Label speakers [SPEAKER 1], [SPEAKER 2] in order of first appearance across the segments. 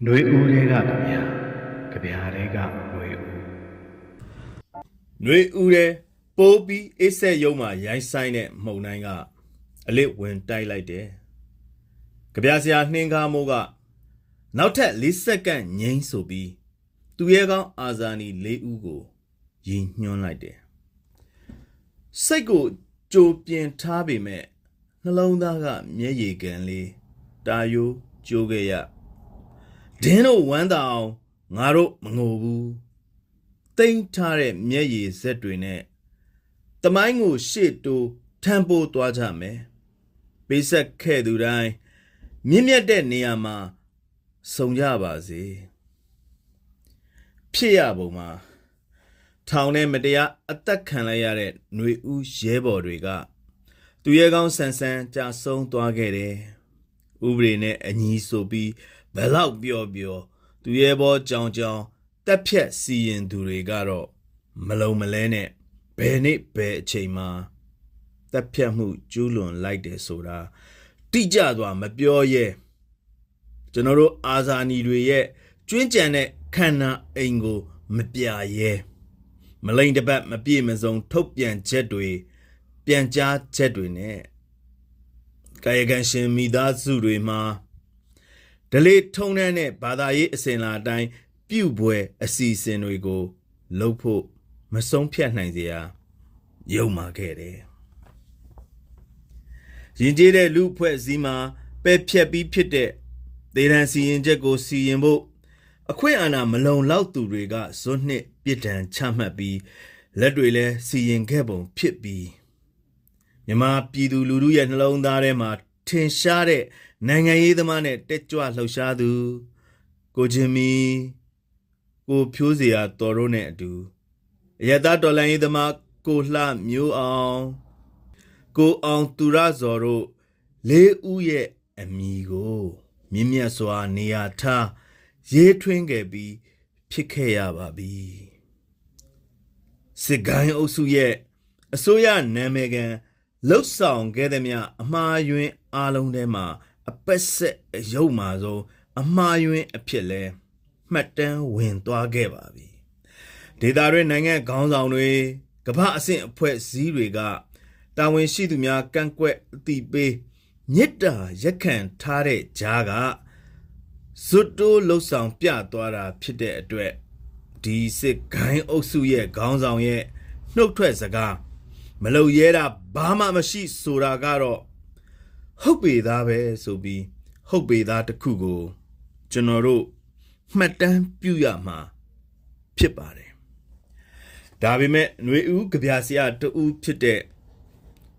[SPEAKER 1] ။နှွေဦးလေးကကြပြ။ကြပြလေးကနှွေဦး။
[SPEAKER 2] နှွေဦးလေးပိုးပြီးအစ်ဆက်ရုံမှာရိုင်းဆိုင်တဲ့မှုန်တိုင်းကအလစ်ဝင်တိုက်လိုက်တယ်။ကြပြဆရာနှင်းကားမိုးကနောက်ထပ်၄စက္ကန့်ငိမ့်ဆိုပြီးသူရဲကောင်းအာဇာနီ၄ဦးကိုရည်ညွှန်းလိုက်တယ်။စိတ်ကိုကြိုပြင်ထားပေမဲ့နှလုံးသားကမျက်ရည်ကန်လေးတာယိုးကျိုးခဲ့ရ ဒင်းတို့ဝမ်းသာအောင်ငါတို့မငိုဘူးတိမ့်ထားတဲ့မျက်ရည်စက်တွေနဲ့တမိုင်းကိုရှေ့တိုးထမ်းပိုးသွားကြမယ်ပေးဆက်ခဲ့သူတိုင်းမြင့်မြတ်တဲ့နေရာမှာစုံကြပါစေဖြစ်ရပုံမှာထောင်ထဲမတရားအသက်ခံလိုက်ရတဲ့ຫນွေဦးရဲဘော်တွေကသူရဲကောင်းဆန်ဆန်ကြာဆုံးသွားခဲ့တယ်ဥပဒေနဲ့အညီဆိုပြီး ဘယ်လောက်ပျော်ပျော်သူရဲဘောကြောင်ကြောင်တက်ဖြတ်စီရင်သူတွေကတော့မလုံမလဲနဲ့ဘယ်နေ့ဘယ်အချိန်မှာတက်ဖြတ်မှုကျူးလွန်လိုက်တယ်ဆိုတာတိကျသွားမပြောရဲကျွန်တော်တို့အာဇာနည်တွေရဲ့ကျွင်းကြံတဲ့ခန္ဓာအိမ်ကိုမပြရဲမလိန်တပတ်မပြည့်မစုံထုတ်ပြန်ချက်တွေပြန်ကြားချက်တွေနဲ့ကာယကံရှင်မိသားစုတွေမှာ ဒလေးထုံနှန်းတဲ့ဘာသာရေးအစဉ်လာအတိုင်းပြုတ်ပွဲအစီအစဉ်တွေကိုလှုပ်ဖို့မဆုံးဖြတ်နိုင်စရာယုံမာခဲ့တယ်။ရင်ကျေးတဲ့လူဖွဲ့စည်းမှာပဲဖြက်ပြီးဖြစ်တဲ့ဒေရန်စီရင်ချက်ကိုစီရင်ဖို့အခွင့်အာဏာမလုံလောက်သူတွေကဇွတ်နှစ်ပြစ်ဒဏ်ချမှတ်ပြီးလက်တွေလည်းစီရင်ခဲ့ပုံဖြစ်ပြီးမြမပြည်သူလူထုရဲ့နှလုံးသားထဲမှာ ထင်ရှားတဲ့နိုင်ငံရေးသမားနဲ့တက်ကြွလှုပ်ရှားသူ ကိုချင်းမီကိုဖြိုးစရာတော်တို့နဲ့အတူအရသာတော်လိုင်းရေးသမားကိုလှမျိုးအောင်ကိုအောင်သူရဇော်တို့လေးဦးရဲ့အမိကိုမြင့်မြတ်စွာနေရာထားရေးထွင်းခဲ့ပြီးဖြစ်ခဲ့ရပါပြီစစ်ကိုင်းအုပ်စုရဲ့အစိုးရနာမည်ကန်လှုပ်ဆောင်ခဲ့သည်မြအမှားယွင်း အားလုံးထဲမှာအပက်ဆက်အယုတ်မာဆုံးအမှားယွင်းအဖြစ်လဲမှတ်တမ်းဝင်သွားခဲ့ပါပြီဒေတာတွေနိုင်ငံခေါင်းဆောင်တွေကမ္ဘာအဆင့်အဖွဲ့အစည်းတွေကတာဝန်ရှိသူများကန့်ကွက်အတိပေးမြစ်တာရက်ခံထားတဲ့ကြားကဇွတ်တိုးလှုပ်ဆောင်ပြသွားတာဖြစ်တဲ့အတွက်ဒီစစ်ဂိုင်းအုပ်စုရဲ့ခေါင်းဆောင်ရဲ့နှုတ်ထွက်စကားမလုံရဲတာဘာမှမရှိဆိုတာကတော့ ဟုတ်ပေသားပဲဆိုပြီးဟုတ်ပေသားတစ်ခုကိုကျွန်တော်တို့မှတ်တမ်းပြုရမှာဖြစ်ပါတယ်ဒါပေမဲ့ຫນွေဦးကြပြဆရာတူဖြစ်တဲ့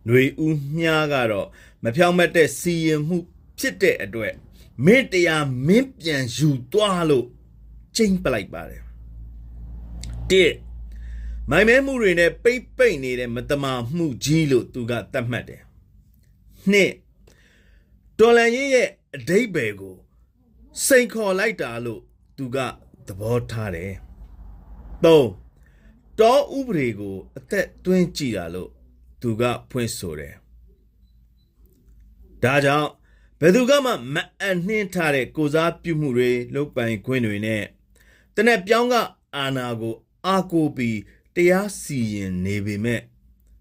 [SPEAKER 2] ຫນွေဦးမြားကတော့မဖြောင်းမတ်တဲ့စီရင်မှုဖြစ်တဲ့အတွက်မင်းတရားမင်းပြန်ယူသွားလို့ချိန်ပလိုက်ပါတယ်တစ်မိုင်မဲမှုတွေနဲ့ပိတ်ပိတ်နေတဲ့မတမာမှုကြီးလို့သူကသတ်မှတ်တယ်နှစ် တော်လန်ရင်ရဲ့အတိတ်ပဲကိုစိန်ခေါ်လိုက်တာလို့သူကသဘောထားတယ်သုံးတောဥပဒေကို အသက်သွင်းကြည့်တာလို့သူကဖွင့်ဆိုတယ်ဒါကြောင့်ဘယ်သူကမှမအနှင်းထားတဲ့ကိုစားပြုမှုတွေလုပ်ပိုင်ခွင့်တွေနဲ့တနက်ပြောင်းကအာနာကိုအာကိုပြီးတရားစီရင်နေပေမဲ့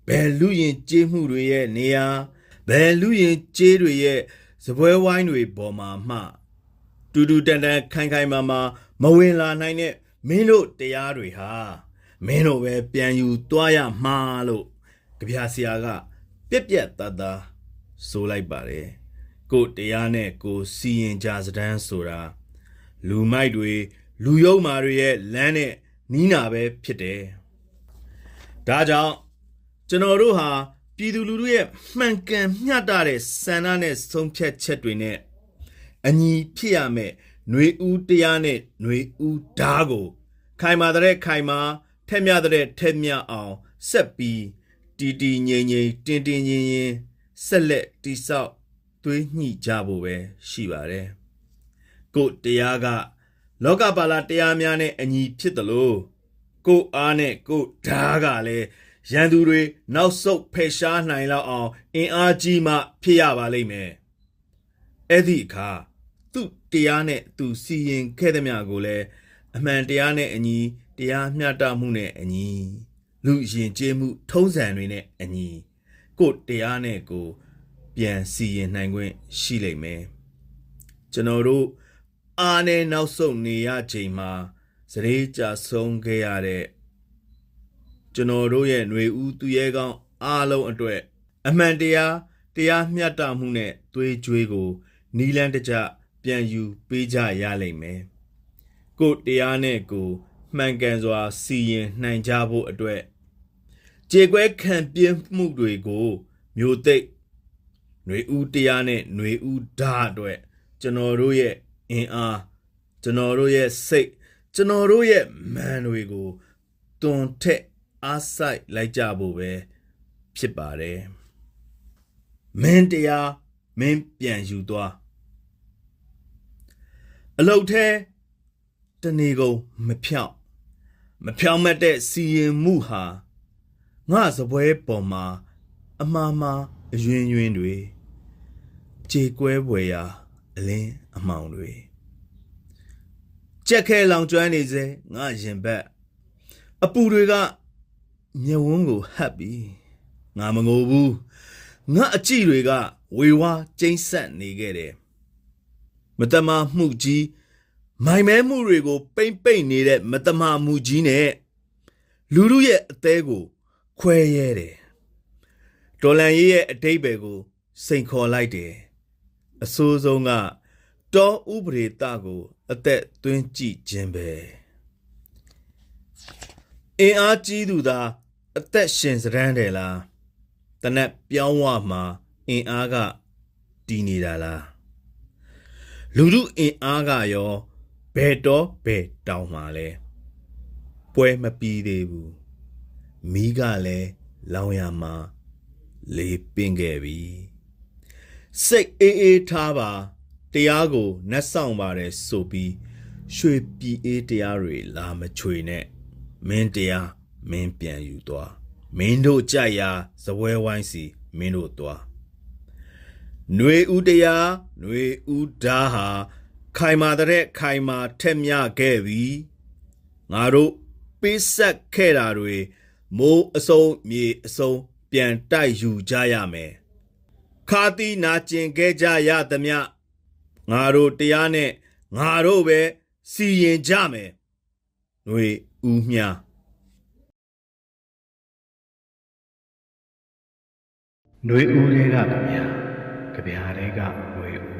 [SPEAKER 2] ဘယ်လူရင်ကျေးမှုတွေရဲ့နေရာဘယ်လူရင်ကျေးတွေရဲ့ စပွဲဝိုင်းတွေပေါ်မှာမှတူတူတန်တန်ခိုင်ခိုင်မာမာမဝင်လာနိုင်တဲ့မင်းတို့တရားတွေဟာမင်းတို့ပဲပြန်ယူသွားရမှာလို့ကြပြဆရာက ပြက်ပြက်တတ်တာဆိုလိုက်ပါတယ်ကိုတရားနဲ့ကိုစီရင်ကြစတန်းဆိုတာလူမိုက်တွေလူယုံမာတွေရဲ့လမ်းနဲ့နီးနာပဲဖြစ်တယ်ဒါကြောင့်ကျွန်တော်တို့ဟာ ပြည်သူလူထုရဲ့မှန်ကန်မျှတတဲ့စံနာနဲ့ဆုံးဖြတ်ချက်တွေနဲ့အညီဖြစ်ရမယ်ຫນွေဦးတရားနဲ့ຫນွေဦးဓားကို ခိုင်မာတဲ့ခိုင်မာထက်မြတဲ့ထက်မြအောင်ဆက်ပြီးတီတီငိမ့်ငိမ့်တင်းတင်းရင်းရင်းဆက်လက်တိဆောက်သွေးညှိကြဖို့ပဲရှိပါတယ်ကိုတရားကလောကပါလာတရားများနဲ့အညီဖြစ်တယ်လို့ကိုအားနဲ့ကိုဓားကလည်း ရန်သူတွေနောက်ဆုတ်ဖယ်ရှားနိုင်လောက်အောင်အင်အားကြီးမှဖြစ်ရပါလိမ့်မယ်အဲ့ဒီအခါသူ့တရားနဲ့သူစီရင်ခဲ့သည်များကိုလည်းအမှန်တရားနဲ့အညီတရားမျှတမှုနဲ့အညီလူရင်ကျေးမှုထုံးစံတွေနဲ့အညီကိုယ်တရားနဲ့ကိုယ်ပြန်စီရင်နိုင်ခွင့်ရှိလိမ့်မယ်ကျွန်တော်တို့အားနဲ့နောက်ဆုံးနေရချိန်မှာစရေကြဆုံးခဲ့ရတဲ့ ကျွန်တော်တို့ရဲ့ຫນွေဦးသူရဲကောင်းအားလုံးအတွက်အမှန်တရားတရားမျှတမှုနဲ့သွေးကြွေးကို နီလန်းတကြပြန်ယူပေးကြရလိမ့်မယ်။ကိုယ်တရားနဲ့ကိုယ်မှန်ကန်စွာစီရင်နိုင်ကြဖို့အတွက်ကြေကွဲခံပြင်းမှုတွေကိုမျိုးသိပ်ຫນွေဦးတရားနဲ့ຫນွေဦးဓာတ်အတွက်ကျွန်တော်တို့ရဲ့အင်အားကျွန်တော်တို့ရဲ့စိတ်ကျွန်တော်တို့ရဲ့မန်တွေကိုတွန်ထက် အားဆိုင်လိုက်ကြဖို့ပဲဖြစ်ပါတယ်။မင်းတရားမင်းပြန်ယူသွားအလုတ်ထဲတနေကုန်မဖြောင်းမဖြောင်းမတ်တဲ့စီရင်မှုဟာငါစပွဲပေါ်မှာအမှားမှားအယွင်းယွင်းတွေကြေကွဲပွေရာအလင်းအမောင်တွေကြက်ခဲလောင်ကျွမ်းနေစေငါရင်ဘက်အပူတွေက မျက်ဝန်းကိုဟပ်ပြီးငါမငိုဘူးငါအကြည့်တွေကဝေဝါးကျိမ့်ဆက်နေခဲ့တယ်မတမာမှုကြီးမိုင်မဲမှုတွေကို ပိမ့်ပိမ့်နေတဲ့မတမာမှုကြီးနဲ့လူလူရဲ့အသေးကို ခွဲရဲတယ်ဒေါ်လန်ရေးရဲ့အတိတ်ပဲကို စိန်ခေါ်လိုက်တယ်အဆိုးဆုံးကတောဥပဒေတကို အသက်သွင်းကြည့်ခြင်းပဲအင်အားကြီးသူသာ အသက်ရှင်စရမ်းတယ်လားတနက်ပြောင်းဝမှာအင်အားကတည်နေတာလားလူလူအင်အားကရောဘယ်တော့ဘယ်တောင်မှာလဲပွဲမပြီးသေးဘူးမိကလည်းလောင်ရမှာလေးပင်ခဲ့ပြီစိတ်အေးအေးထားပါတရားကိုနှက်ဆောင်ပါတယ်ဆိုပြီးရွှေပြည်အေးတရားတွေလာမချွေနဲ့မင်းတရား မင်းပြန်ယူသွားမင်းတို့ကြိုက်ရာဇပွဲဝိုင်းစီမင်းတို့သွားຫນွေဦးတရားຫນွေဦးဓာဟာခိုင်မာတဲ့ခိုင်မာထက်မြခဲ့ပြီငါတို့ပေးဆက်ခဲ့တာတွေမိုးအစုံမြေအစုံပြန်တိုက်ယူကြရမယ်ခါတီနာကျင်ခဲ့ကြရသမျှငါတို့တရားနဲ့ငါတို့ပဲစီရင်ကြမယ်ຫນွေဦးမြ
[SPEAKER 1] နှွေဦးတွေကဗျာကြဗျာတွေကနှွေဦး